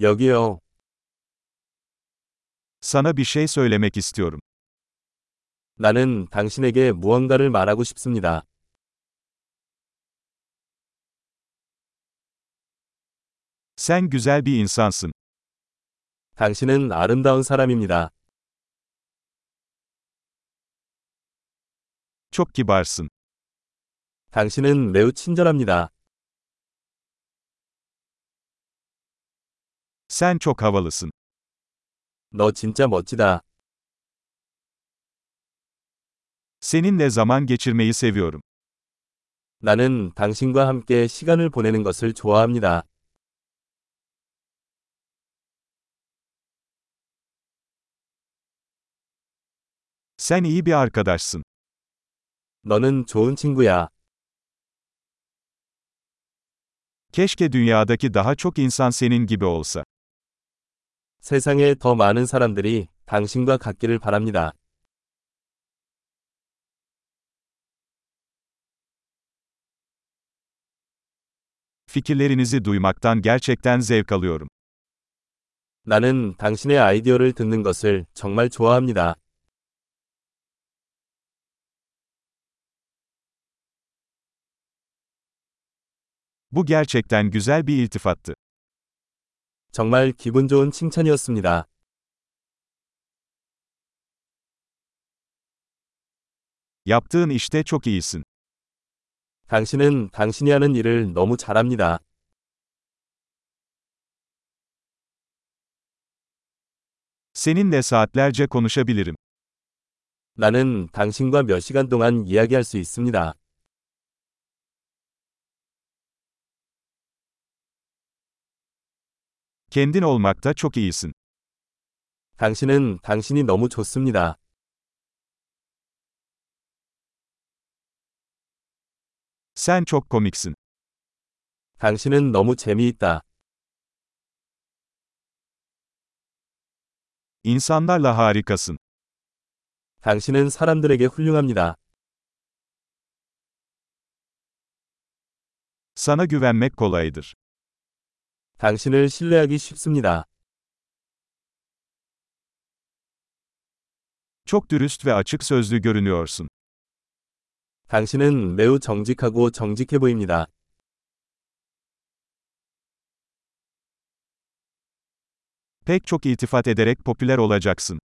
여기요. Sana bir şey söylemek istiyorum. 나는 당신에게 무언가를 말하고 싶습니다. Sen güzel bir insansın. 당신은 아름다운 사람입니다. Çok kibarsın. 당신은 매우 친절합니다. Sen çok havalısın. 너 진짜 멋지다. Seninle zaman geçirmeyi seviyorum. 나는 당신과 함께 시간을 보내는 것을 좋아합니다. Sen iyi bir arkadaşsın. 너는 좋은 친구야. Keşke dünyadaki daha çok insan senin gibi olsa. 세상에 더 많은 사람들이 당신과 같기를 바랍니다. Fikirlerinizi duymaktan gerçekten zevk alıyorum. 나는 당신의 아이디어를 듣는 것을 정말 좋아합니다. Bu gerçekten güzel bir iltifattı. 정말 기분 좋은 칭찬이었습니다. Yaptığın işte çok iyisin. 당신은 당신이 하는 일을 너무 잘합니다. Seninle saatlerce konuşabilirim. 나는 당신과 몇 시간 동안 이야기할 수 있습니다. Kendin olmakta çok iyisin. 당신은 당신이 너무 좋습니다. Sen çok komiksin. 당신은 너무 재미있다. İnsanlarla harikasın. 당신은 사람들에게 훌륭합니다. Sana güvenmek kolaydır. 당신을 신뢰하기 쉽습니다. Çok dürüst ve açık sözlü görünüyorsun. 당신은 매우 정직하고 정직해 보입니다. Pek çok iltifat ederek popüler olacaksın.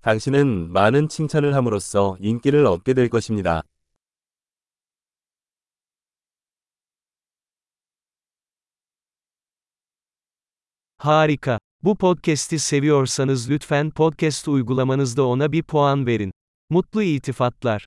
당신은 많은 칭찬을 함으로써 인기를 얻게 될 것입니다. Harika. Bu podcast'i seviyorsanız lütfen podcast uygulamanızda ona bir puan verin. Mutlu iltifatlar.